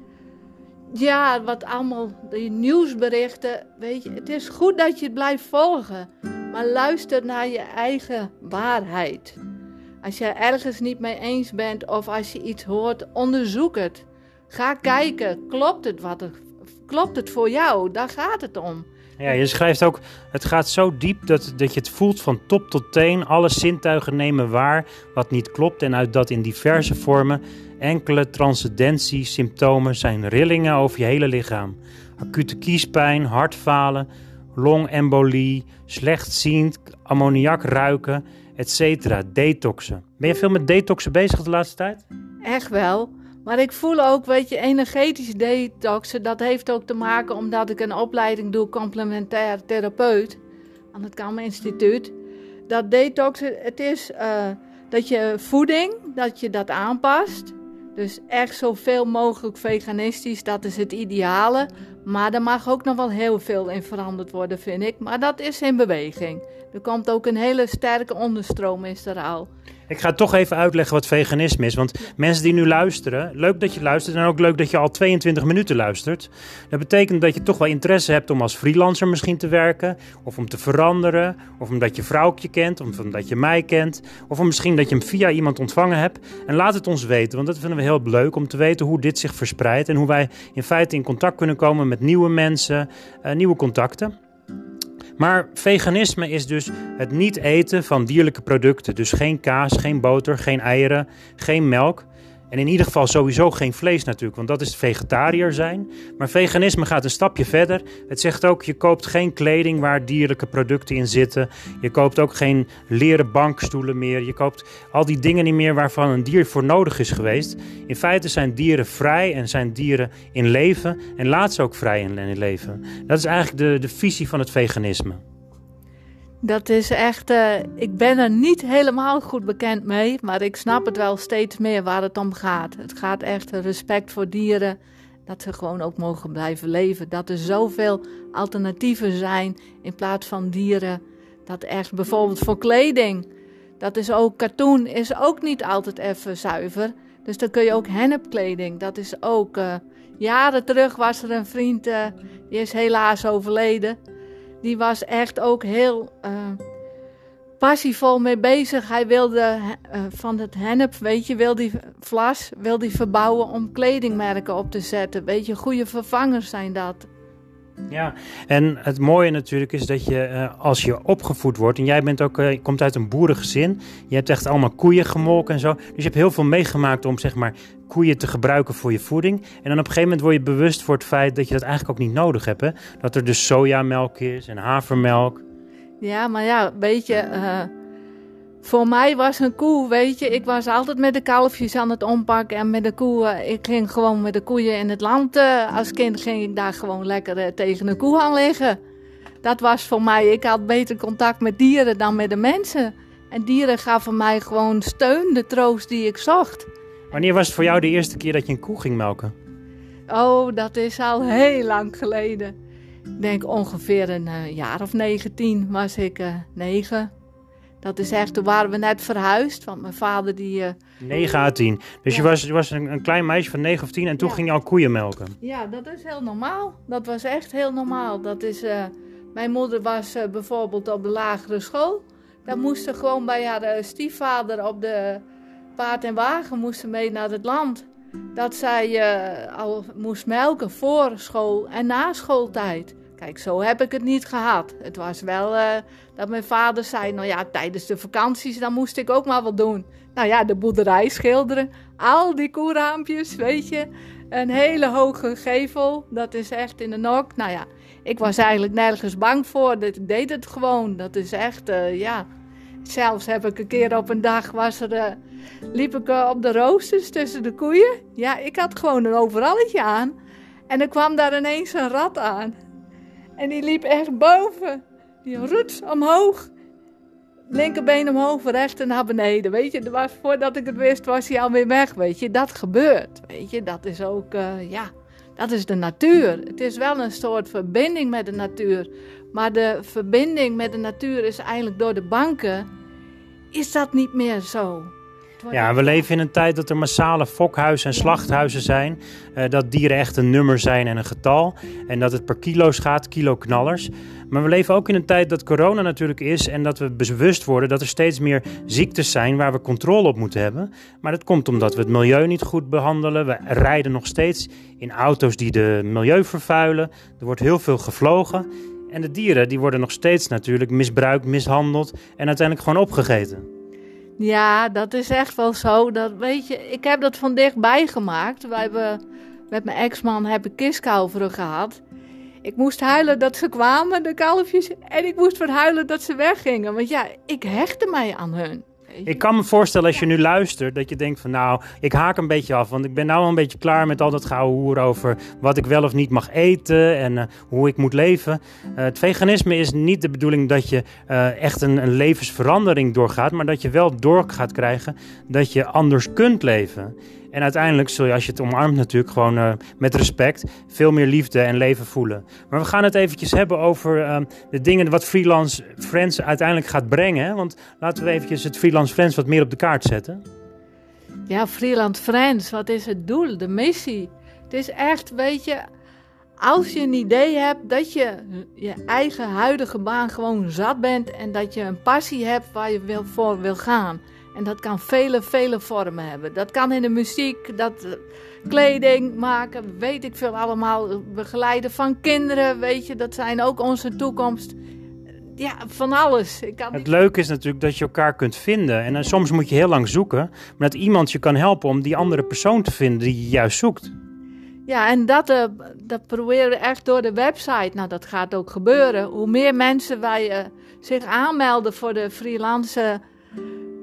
B: ja, wat allemaal, die nieuwsberichten, weet je, het is goed dat je het blijft volgen. Maar luister naar je eigen waarheid. Als je ergens niet mee eens bent of als je iets hoort, onderzoek het. Ga kijken, klopt het wat er klopt het voor jou? Daar gaat het om.
A: Ja, je schrijft ook, het gaat zo diep dat, dat je het voelt van top tot teen. Alle zintuigen nemen waar wat niet klopt en uit dat in diverse vormen. Enkele transcendentie-symptomen zijn rillingen over je hele lichaam. Acute kiespijn, hartfalen, longembolie, slechtziend, ammoniak ruiken, etc. Detoxen. Ben je veel met detoxen bezig de laatste tijd?
B: Echt wel. Maar ik voel ook, weet je, energetisch detoxen, dat heeft ook te maken omdat ik een opleiding doe, complementair therapeut, aan het Kalme Instituut. Dat detoxen, het is uh, dat je voeding, dat je dat aanpast. Dus echt zoveel mogelijk veganistisch, dat is het ideale. Maar er mag ook nog wel heel veel in veranderd worden, vind ik. Maar dat is in beweging. Er komt ook een hele sterke onderstroom is er al.
A: Ik ga toch even uitleggen wat veganisme is. Want mensen die nu luisteren, leuk dat je luistert en ook leuk dat je al 22 minuten luistert. Dat betekent dat je toch wel interesse hebt om als freelancer misschien te werken. Of om te veranderen. Of omdat je vrouwtje kent. Of omdat je mij kent. Of misschien dat je hem via iemand ontvangen hebt. En laat het ons weten, want dat vinden we heel leuk om te weten hoe dit zich verspreidt. En hoe wij in feite in contact kunnen komen met nieuwe mensen, uh, nieuwe contacten. Maar veganisme is dus het niet eten van dierlijke producten. Dus geen kaas, geen boter, geen eieren, geen melk. En in ieder geval sowieso geen vlees natuurlijk, want dat is vegetariër zijn. Maar veganisme gaat een stapje verder. Het zegt ook, je koopt geen kleding waar dierlijke producten in zitten. Je koopt ook geen leren bankstoelen meer. Je koopt al die dingen niet meer waarvan een dier voor nodig is geweest. In feite zijn dieren vrij en zijn dieren in leven. En laat ze ook vrij in leven. Dat is eigenlijk de, de visie van het veganisme.
B: Dat is echt, uh, ik ben er niet helemaal goed bekend mee, maar ik snap het wel steeds meer waar het om gaat. Het gaat echt respect voor dieren, dat ze gewoon ook mogen blijven leven. Dat er zoveel alternatieven zijn in plaats van dieren. Dat echt bijvoorbeeld voor kleding, dat is ook, katoen is ook niet altijd even zuiver. Dus dan kun je ook hennepkleding, dat is ook, uh, jaren terug was er een vriend, uh, die is helaas overleden die was echt ook heel uh, passievol mee bezig. Hij wilde uh, van het hennep, weet je, wil die vlas, wil die verbouwen om kledingmerken op te zetten. Weet je, goede vervangers zijn dat.
A: Ja, en het mooie natuurlijk is dat je uh, als je opgevoed wordt, en jij bent ook, uh, komt uit een boerengezin, je hebt echt allemaal koeien gemolken en zo. Dus je hebt heel veel meegemaakt om zeg maar koeien te gebruiken voor je voeding. En dan op een gegeven moment word je bewust voor het feit dat je dat eigenlijk ook niet nodig hebt. Hè? Dat er dus sojamelk is en havermelk.
B: Ja, maar ja, weet je, uh, Voor mij was een koe, weet je, ik was altijd met de kalfjes aan het ompakken en met de koeien. Ik ging gewoon met de koeien in het land. Uh, als kind ging ik daar gewoon lekker uh, tegen een koe aan liggen. Dat was voor mij, ik had beter contact met dieren dan met de mensen. En dieren gaven mij gewoon steun, de troost die ik zocht.
A: Wanneer was het voor jou de eerste keer dat je een koe ging melken?
B: Oh, dat is al heel lang geleden. Ik denk ongeveer een jaar of 19 was ik uh, negen. Dat is echt, toen waren we net verhuisd, want mijn vader die... Uh,
A: 9 à 10. Dus ja. je was, je was een, een, klein meisje van 9 of 10 en toen ja. ging je al koeien melken?
B: Ja, dat is heel normaal. Dat was echt heel normaal. Dat is, mijn moeder was bijvoorbeeld op de lagere school. Daar moesten gewoon bij haar stiefvader op de paard en wagen moesten mee naar het land. Dat zij al moest melken voor school en na schooltijd. Kijk, zo heb ik het niet gehad. Het was wel uh, dat mijn vader zei, nou ja, tijdens de vakanties, dan moest ik ook maar wat doen. Nou ja, de boerderij schilderen, al die koerraampjes, weet je. Een hele hoge gevel, dat is echt in de nok. Nou ja, ik was eigenlijk nergens bang voor, ik deed het gewoon. Dat is echt, uh, ja... Zelfs heb ik een keer op een dag was er, uh, liep ik op de roosters tussen de koeien. Ja, ik had gewoon een overalletje aan. En er kwam daar ineens een rat aan. En die liep echt boven. Die roets omhoog. Linkerbeen omhoog, rechter naar beneden. Weet je, was, voordat ik het wist, was hij alweer weg. Weet je, dat gebeurt. Weet je, dat is ook, uh, ja, dat is de natuur. Het is wel een soort verbinding met de natuur. Maar de verbinding met de natuur is eigenlijk door de banken, is dat niet meer zo.
A: Ja, we leven in een tijd dat er massale fokhuizen en slachthuizen zijn. Uh, dat dieren echt een nummer zijn en een getal. En dat het per kilo's gaat, kilo knallers. Maar we leven ook in een tijd dat corona natuurlijk is. En dat we bewust worden dat er steeds meer ziektes zijn waar we controle op moeten hebben. Maar dat komt omdat we het milieu niet goed behandelen. We rijden nog steeds in auto's die de milieu vervuilen. Er wordt heel veel gevlogen. En de dieren die worden nog steeds natuurlijk misbruikt, mishandeld en uiteindelijk gewoon opgegeten.
B: Ja, dat is echt wel zo. Dat, weet je, ik heb dat van dichtbij gemaakt. Wij hebben, met mijn ex-man heb ik kistkalveren gehad. Ik moest huilen dat ze kwamen, de kalfjes. En ik moest verhuilen dat ze weggingen. Want ja, ik hechtte mij aan hun.
A: Ik kan me voorstellen als je nu luistert dat je denkt van nou, ik haak een beetje af. Want ik ben nou al een beetje klaar met al dat gouden hoer over wat ik wel of niet mag eten en uh, hoe ik moet leven. Uh, het veganisme is niet de bedoeling dat je uh, echt een, een, levensverandering doorgaat, maar dat je wel door gaat krijgen dat je anders kunt leven. En uiteindelijk zul je, als je het omarmt natuurlijk, gewoon uh, met respect veel meer liefde en leven voelen. Maar we gaan het eventjes hebben over uh, de dingen wat Freelance Friends uiteindelijk gaat brengen. Want laten we eventjes het Freelance Friends wat meer op de kaart zetten.
B: Ja, Freelance Friends, wat is het doel, de missie? Het is echt, weet je, als je een idee hebt dat je je eigen huidige baan gewoon zat bent en dat je een passie hebt waar je voor wil gaan en dat kan vele, vele vormen hebben. Dat kan in de muziek, dat eh, kleding maken, weet ik veel allemaal. Begeleiden van kinderen, weet je, dat zijn ook onze toekomst. Ja, van alles. Ik
A: kan het leuke is natuurlijk dat je elkaar kunt vinden. En uh, soms moet je heel lang zoeken, maar dat iemand je kan helpen om die andere persoon te vinden die je juist zoekt.
B: Ja, en dat, uh, dat proberen we echt door de website. Nou, dat gaat ook gebeuren. Hoe meer mensen wij uh, zich aanmelden voor de freelance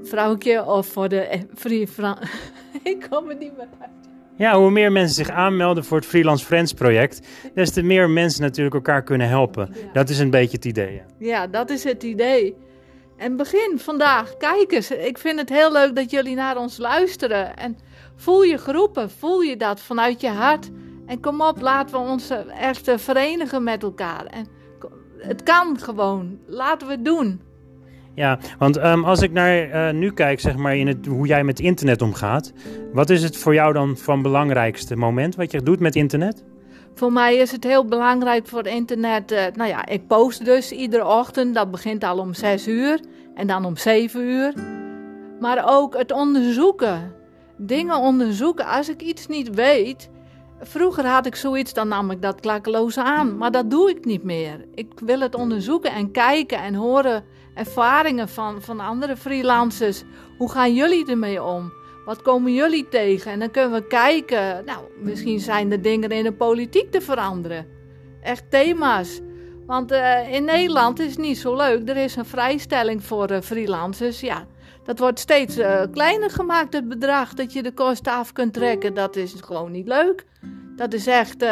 B: vrouwtje of voor de free [laughs] Ik kom er niet meer uit.
A: Ja, hoe meer mensen zich aanmelden voor het Freelance Friends project, des te meer mensen natuurlijk elkaar kunnen helpen. Ja. Dat is een beetje het idee. Ja.
B: ja, dat is het idee. En begin vandaag. Kijk eens. Ik vind het heel leuk dat jullie naar ons luisteren. En voel je geroepen. Voel je dat vanuit je hart. En kom op, laten we ons echt verenigen met elkaar. En het kan gewoon. Laten we het doen.
A: Ja, want um, als ik naar uh, nu kijk, zeg maar, in het, hoe jij met internet omgaat, wat is het voor jou dan van belangrijkste moment wat je doet met internet?
B: Voor mij is het heel belangrijk voor internet. Uh, nou ja, ik post dus iedere ochtend. Dat begint al om 6 uur en dan om 7 uur. Maar ook het onderzoeken. Dingen onderzoeken. Als ik iets niet weet. Vroeger had ik zoiets, dan nam ik dat klakkeloos aan. Maar dat doe ik niet meer. Ik wil het onderzoeken en kijken en horen ervaringen van, van andere freelancers. Hoe gaan jullie ermee om? Wat komen jullie tegen? En dan kunnen we kijken, nou, misschien zijn er dingen in de politiek te veranderen. Echt thema's. Want uh, in Nederland is het niet zo leuk. Er is een vrijstelling voor uh, freelancers. Ja, dat wordt steeds uh, kleiner gemaakt, het bedrag dat je de kosten af kunt trekken. Dat is gewoon niet leuk. Dat is echt.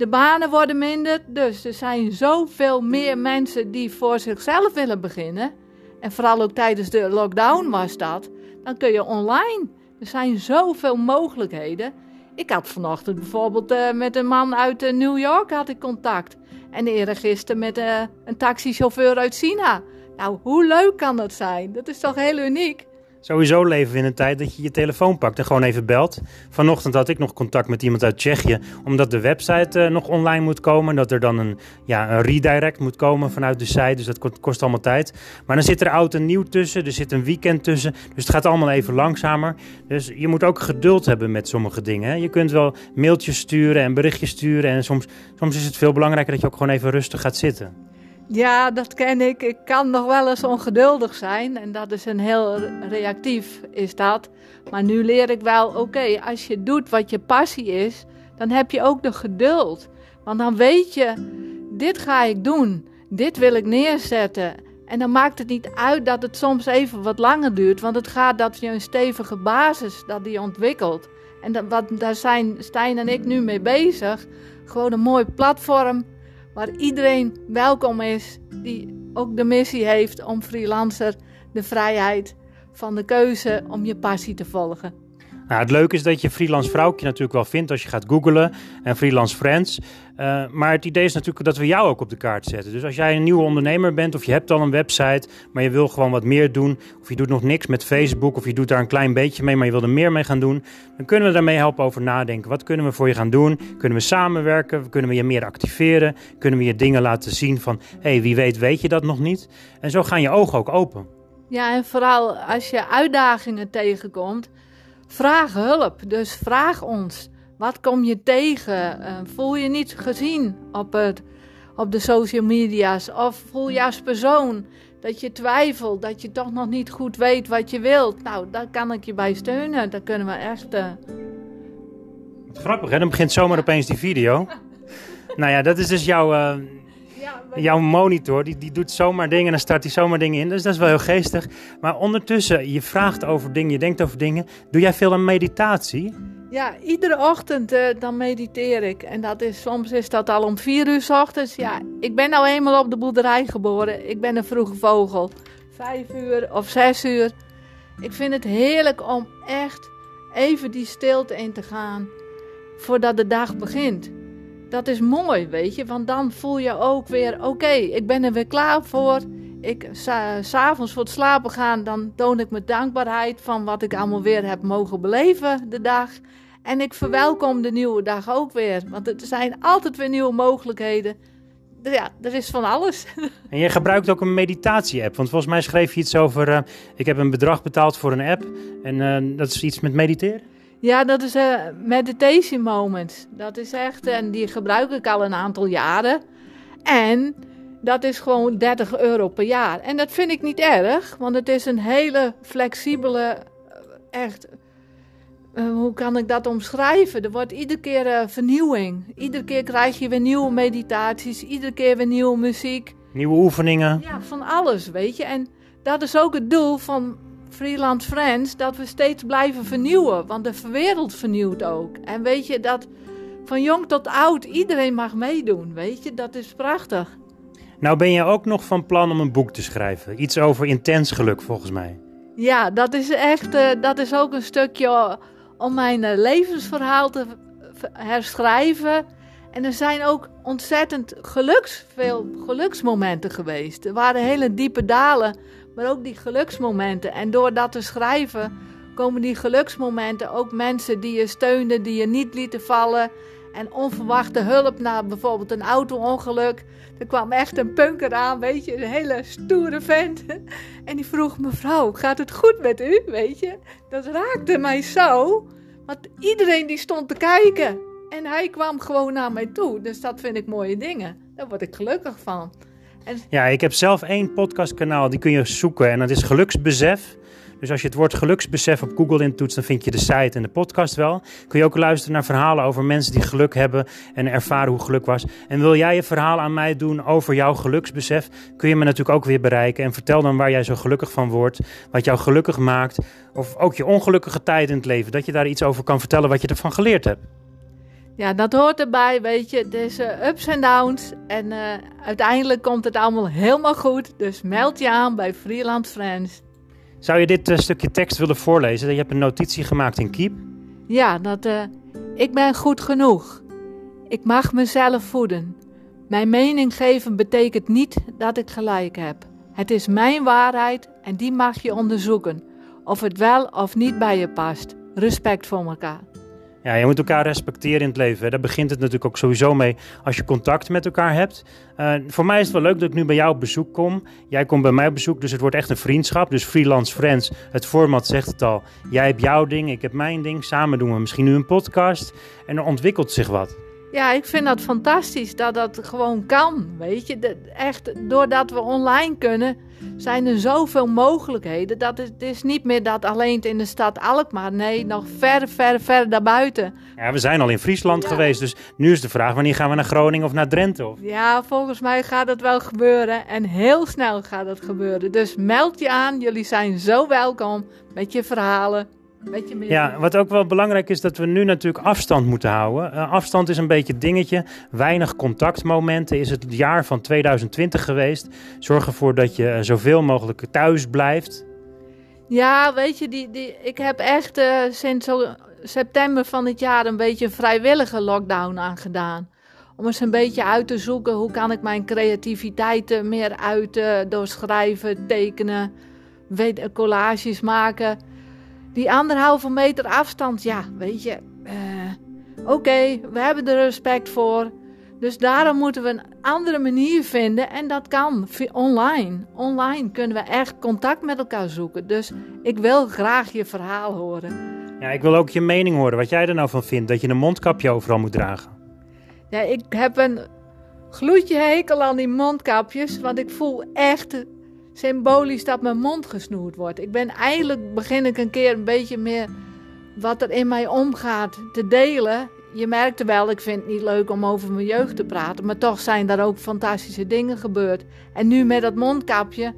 B: De banen worden minder. Dus er zijn zoveel meer mensen die voor zichzelf willen beginnen. En vooral ook tijdens de lockdown was dat. Dan kun je online. Er zijn zoveel mogelijkheden. Ik had vanochtend bijvoorbeeld uh, met een man uit uh, New York had ik contact. En eergisteren met uh, een taxichauffeur uit China. Nou, hoe leuk kan dat zijn? Dat is toch heel uniek?
A: Sowieso leven we in een tijd dat je je telefoon pakt en gewoon even belt. Vanochtend had ik nog contact met iemand uit Tsjechië, omdat de website uh, nog online moet komen. Dat er dan een, ja, een redirect moet komen vanuit de site, dus dat kost allemaal tijd. Maar dan zit er oud en nieuw tussen, er zit een weekend tussen, dus het gaat allemaal even langzamer. Dus je moet ook geduld hebben met sommige dingen. Je kunt wel mailtjes sturen en berichtjes sturen en soms, soms is het veel belangrijker dat je ook gewoon even rustig gaat zitten.
B: Ja, dat ken ik. Ik kan nog wel eens ongeduldig zijn. En dat is een heel reactief, is dat. Maar nu leer ik wel, oké, als je doet wat je passie is, dan heb je ook de geduld. Want dan weet je, dit ga ik doen. Dit wil ik neerzetten. En dan maakt het niet uit dat het soms even wat langer duurt. Want het gaat dat je een stevige basis, dat die ontwikkelt. En dat, wat, daar zijn Stijn en ik nu mee bezig. Gewoon een mooi platform waar iedereen welkom is die ook de missie heeft om freelancer de vrijheid van de keuze om je passie te volgen.
A: Nou, het leuke is dat je freelance vrouwtje natuurlijk wel vindt als je gaat googlen en freelance friends. Uh, maar het idee is natuurlijk dat we jou ook op de kaart zetten. Dus als jij een nieuwe ondernemer bent of je hebt al een website, maar je wil gewoon wat meer doen, of je doet nog niks met Facebook of je doet daar een klein beetje mee, maar je wil er meer mee gaan doen, dan kunnen we daarmee helpen over nadenken. Wat kunnen we voor je gaan doen? Kunnen we samenwerken? Kunnen we je meer activeren? Kunnen we je dingen laten zien van, hé, hey, wie weet weet je dat nog niet? En zo gaan je ogen ook open.
B: Ja, en vooral als je uitdagingen tegenkomt, vraag hulp. Dus vraag ons. Wat kom je tegen? Uh, voel je niet gezien op, het, op de social media's? Of voel je als persoon dat je twijfelt, dat je toch nog niet goed weet wat je wilt? Nou, daar kan ik je bij steunen. Daar kunnen we echt. Uh...
A: Grappig, hè? Dan begint zomaar opeens die video. [laughs] nou ja, dat is dus jouw. Uh jouw monitor, die, die doet zomaar dingen, dan start hij zomaar dingen in. Dus dat is wel heel geestig. Maar ondertussen, je vraagt over dingen, je denkt over dingen. Doe jij veel aan meditatie?
B: Ja, iedere ochtend uh, dan mediteer ik. En dat is, soms is dat al om vier uur s ochtends. Ja, ik ben nou eenmaal op de boerderij geboren. Ik ben een vroege vogel. Vijf uur of zes uur. Ik vind het heerlijk om echt even die stilte in te gaan voordat de dag begint dat is mooi, weet je. Want dan voel je ook weer, oké, ik ben er weer klaar voor. Ik, s'avonds voor het slapen gaan, dan toon ik mijn dankbaarheid van wat ik allemaal weer heb mogen beleven de dag. En ik verwelkom de nieuwe dag ook weer. Want er zijn altijd weer nieuwe mogelijkheden. Ja, er is van alles. [laughs]
A: En je gebruikt ook een meditatie-app. Want volgens mij schreef je iets over. Uh, ik heb een bedrag betaald voor een app. En uh, dat is iets met mediteren?
B: Ja, dat is een uh, meditation moment. Dat is echt, en die gebruik ik al een aantal jaren. En dat is gewoon 30 euro per jaar. En dat vind ik niet erg, want het is een hele flexibele, eh, echt, uh, hoe kan ik dat omschrijven? Er wordt iedere keer uh, vernieuwing. Iedere keer krijg je weer nieuwe meditaties, iedere keer weer nieuwe muziek.
A: Nieuwe oefeningen.
B: Ja, van alles, weet je. En dat is ook het doel van Freelance Friends dat we steeds blijven vernieuwen. Want de wereld vernieuwt ook. En weet je dat van jong tot oud iedereen mag meedoen. Weet je, dat is prachtig.
A: Nou ben je ook nog van plan om een boek te schrijven. Iets over intens geluk volgens mij.
B: Ja, dat is echt, uh, dat is ook een stukje om mijn uh, levensverhaal te herschrijven. En er zijn ook ontzettend geluks, veel geluksmomenten geweest. Er waren hele diepe dalen maar ook die geluksmomenten. En door dat te schrijven komen die geluksmomenten ook mensen die je steunden, die je niet lieten vallen. En onverwachte hulp na bijvoorbeeld een auto-ongeluk. Er kwam echt een punker aan, weet je, een hele stoere vent. [laughs] En die vroeg: Mevrouw, gaat het goed met u? Weet je, dat raakte mij zo. Want iedereen die stond te kijken. En hij kwam gewoon naar mij toe. Dus dat vind ik mooie dingen. Daar word ik gelukkig van.
A: Ja, ik heb zelf één podcastkanaal, die kun je zoeken. En dat is Geluksbesef. Dus als je het woord geluksbesef op Google intoetst, dan vind je de site en de podcast wel. Kun je ook luisteren naar verhalen over mensen die geluk hebben en ervaren hoe geluk was. En wil jij je verhaal aan mij doen over jouw geluksbesef, kun je me natuurlijk ook weer bereiken. En vertel dan waar jij zo gelukkig van wordt, wat jou gelukkig maakt. Of ook je ongelukkige tijd in het leven, dat je daar iets over kan vertellen wat je ervan geleerd hebt.
B: Ja, dat hoort erbij, weet je. Is uh, ups en downs. En uh, uiteindelijk komt het allemaal helemaal goed. Dus meld je aan bij Freeland Friends.
A: Zou je dit uh, stukje tekst willen voorlezen? Je hebt een notitie gemaakt in Keep.
B: Ja, dat... ik ben goed genoeg. Ik mag mezelf voeden. Mijn mening geven betekent niet dat ik gelijk heb. Het is mijn waarheid en die mag je onderzoeken. Of het wel of niet bij je past. Respect voor elkaar.
A: Ja, je moet elkaar respecteren in het leven. Daar begint het natuurlijk ook sowieso mee als je contact met elkaar hebt. Uh, voor mij is het wel leuk dat ik nu bij jou op bezoek kom. Jij komt bij mij op bezoek, dus het wordt echt een vriendschap. Dus freelance friends, het format zegt het al. Jij hebt jouw ding, ik heb mijn ding. Samen doen we misschien nu een podcast en er ontwikkelt zich wat.
B: Ja, ik vind dat fantastisch dat dat gewoon kan. Weet je, echt doordat we online kunnen, zijn er zoveel mogelijkheden. Dat het is niet meer dat alleen in de stad Alkmaar. Nee, nog ver, ver, ver daarbuiten.
A: Ja, we zijn al in Friesland geweest. Dus nu is de vraag: wanneer gaan we naar Groningen of naar Drenthe? Of?
B: Ja, volgens mij gaat dat wel gebeuren. En heel snel gaat dat gebeuren. Dus meld je aan. Jullie zijn zo welkom met je verhalen
A: ja, wat ook wel belangrijk is, dat we nu natuurlijk afstand moeten houden. Uh, afstand is een beetje het dingetje. Weinig contactmomenten is het jaar van 2020 geweest. Zorg ervoor dat je uh, zoveel mogelijk thuis blijft.
B: Ja, weet je, die, die, ik heb echt uh, sinds september van dit jaar een beetje een vrijwillige lockdown aangedaan. Om eens een beetje uit te zoeken hoe kan ik mijn creativiteit meer uiten door schrijven, tekenen, collages maken die anderhalve meter afstand, ja, weet je, uh, oké, we hebben er respect voor. Dus daarom moeten we een andere manier vinden en dat kan online. Online kunnen we echt contact met elkaar zoeken. Dus ik wil graag je verhaal horen.
A: Ja, ik wil ook je mening horen, wat jij er nou van vindt, dat je een mondkapje overal moet dragen.
B: Ja, ik heb een gloedje hekel aan die mondkapjes, want ik voel echt symbolisch dat mijn mond gesnoerd wordt. Ik ben eindelijk begin ik een keer een beetje meer wat er in mij omgaat te delen. Je merkte wel, ik vind het niet leuk om over mijn jeugd te praten, maar toch zijn daar ook fantastische dingen gebeurd. En nu met dat mondkapje,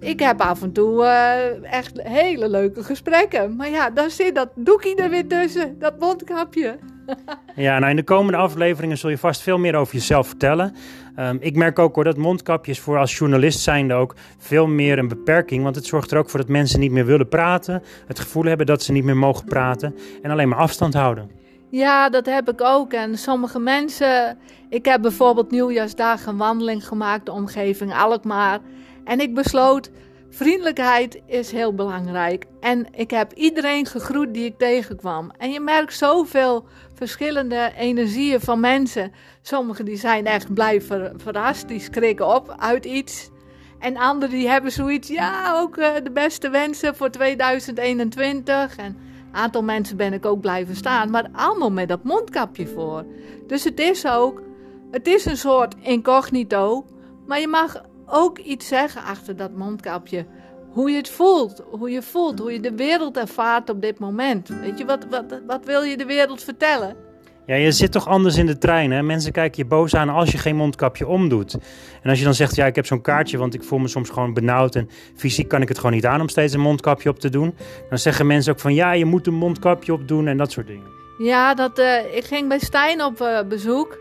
B: ik heb af en toe uh, echt hele leuke gesprekken. Maar ja, dan zit dat doekje er weer tussen, dat mondkapje. [laughs]
A: ja, nou in de komende afleveringen zul je vast veel meer over jezelf vertellen. Um, ik merk ook hoor dat mondkapjes voor als journalist zijnde ook veel meer een beperking. Want het zorgt er ook voor dat mensen niet meer willen praten. Het gevoel hebben dat ze niet meer mogen praten. En alleen maar afstand houden.
B: Ja, dat heb ik ook. En sommige mensen. Ik heb bijvoorbeeld nieuwjaarsdag een wandeling gemaakt, de omgeving Alkmaar. En ik besloot Vriendelijkheid is heel belangrijk. En ik heb iedereen gegroet die ik tegenkwam. En je merkt zoveel verschillende energieën van mensen. Sommigen die zijn echt blij verrast, die schrikken op uit iets. En anderen die hebben zoiets, ja, ook uh, de beste wensen voor 2021. En een aantal mensen ben ik ook blijven staan, maar allemaal met dat mondkapje voor. Dus het is ook, het is een soort incognito, maar je mag ook iets zeggen achter dat mondkapje. Hoe je het voelt, hoe je voelt, hoe je de wereld ervaart op dit moment. Weet je, wat, wat, wat wil je de wereld vertellen?
A: Ja, je zit toch anders in de trein. Hè? Mensen kijken je boos aan als je geen mondkapje omdoet. En als je dan zegt, ja, ik heb zo'n kaartje, want ik voel me soms gewoon benauwd en fysiek kan ik het gewoon niet aan om steeds een mondkapje op te doen. Dan zeggen mensen ook van, ja, je moet een mondkapje opdoen en dat soort dingen.
B: Ja, dat, uh, ik ging bij Stijn op uh, bezoek.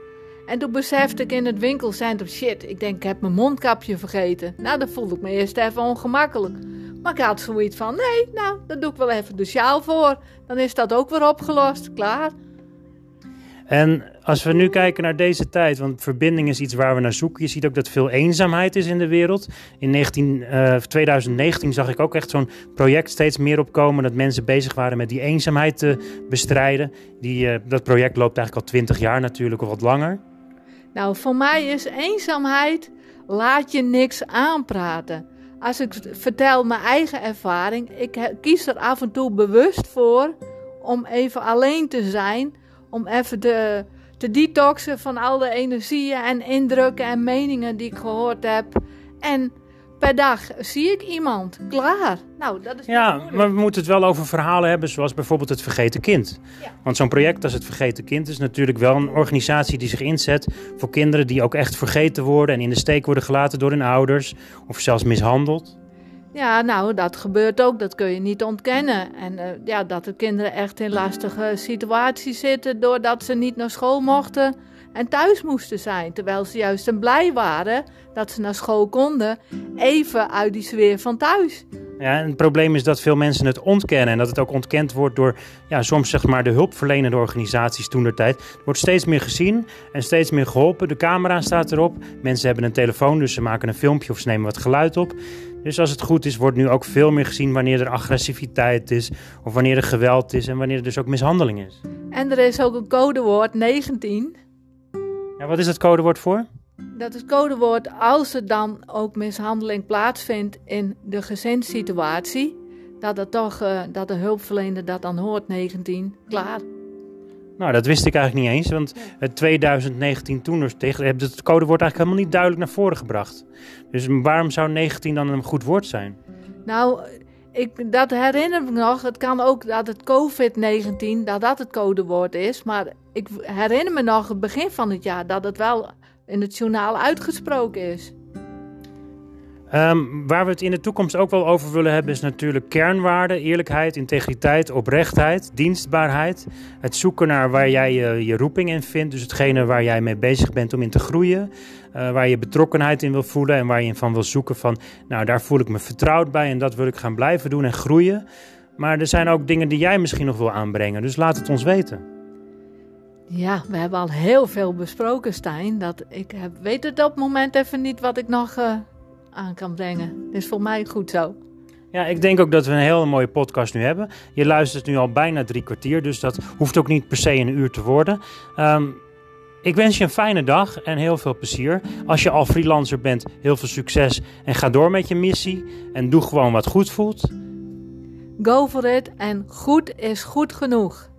B: En toen besefte ik in het winkelcentrum, shit, ik denk ik heb mijn mondkapje vergeten. Nou, dan voelde ik me eerst even ongemakkelijk. Maar ik had zoiets van, nee, nou, dan doe ik wel even de sjaal voor. Dan is dat ook weer opgelost, klaar.
A: En als we nu kijken naar deze tijd, want verbinding is iets waar we naar zoeken. Je ziet ook dat veel eenzaamheid is in de wereld. In 19, uh, 2019 zag ik ook echt zo'n project steeds meer opkomen. Dat mensen bezig waren met die eenzaamheid te bestrijden. Die, uh, dat project loopt eigenlijk al 20 jaar natuurlijk of wat langer.
B: Nou, voor mij is eenzaamheid, laat je niks aanpraten. Als ik vertel mijn eigen ervaring, ik kies er af en toe bewust voor om even alleen te zijn, om even te detoxen van al de energieën en indrukken en meningen die ik gehoord heb. En per dag zie ik iemand. Klaar. Nou, dat is
A: Ja, maar we moeten het wel over verhalen hebben, zoals bijvoorbeeld het Vergeten Kind.
B: Ja.
A: Want zo'n project als het Vergeten Kind is natuurlijk wel een organisatie die zich inzet voor kinderen die ook echt vergeten worden en in de steek worden gelaten door hun ouders of zelfs mishandeld.
B: Ja, nou, dat gebeurt ook. Dat kun je niet ontkennen. En eh, ja, dat de kinderen echt in lastige situaties zitten doordat ze niet naar school mochten en thuis moesten zijn. Terwijl ze juist en blij waren dat ze naar school konden, even uit die sfeer van thuis.
A: Ja, en het probleem is dat veel mensen het ontkennen en dat het ook ontkend wordt door ja, soms zeg maar de hulpverlenende organisaties toen der tijd. Er wordt steeds meer gezien en steeds meer geholpen. De camera staat erop. Mensen hebben een telefoon, dus ze maken een filmpje of ze nemen wat geluid op. Dus als het goed is, wordt nu ook veel meer gezien wanneer er agressiviteit is of wanneer er geweld is en wanneer er dus ook mishandeling is.
B: En er is ook een codewoord 19.
A: Ja, wat is dat codewoord voor?
B: Dat is codewoord als er dan ook mishandeling plaatsvindt in de gezinssituatie. Dat, het toch, eh, dat de hulpverlener dat dan hoort, 19. Klaar.
A: Nou, dat wist ik eigenlijk niet eens, want het 2019 toen er tegen heb het codewoord eigenlijk helemaal niet duidelijk naar voren gebracht. Dus waarom zou 19 dan een goed woord zijn?
B: Nou, ik, dat herinner ik me nog. Het kan ook dat het COVID-19, dat dat het codewoord is. Maar ik herinner me nog het begin van het jaar dat het wel in het journaal uitgesproken is.
A: Ehm, waar we het in de toekomst ook wel over willen hebben, is natuurlijk kernwaarden, eerlijkheid, integriteit, oprechtheid, dienstbaarheid. Het zoeken naar waar jij je, roeping in vindt, dus hetgene waar jij mee bezig bent om in te groeien. eh, waar je betrokkenheid in wil voelen en waar je van wil zoeken van, nou daar voel ik me vertrouwd bij en dat wil ik gaan blijven doen en groeien. Maar er zijn ook dingen die jij misschien nog wil aanbrengen, dus laat het ons weten.
B: Ja, we hebben al heel veel besproken, Stijn. Dat ik heb, weet het op het moment even niet wat ik nog eh, aan kan brengen. Dus voor mij goed zo.
A: Ja, ik denk ook dat we een hele mooie podcast nu hebben. Je luistert nu al bijna drie kwartier, dus dat hoeft ook niet per se een uur te worden. Ehm, ik wens je een fijne dag en heel veel plezier. Als je al freelancer bent, heel veel succes en ga door met je missie. En doe gewoon wat goed voelt.
B: Go for it en goed is goed genoeg.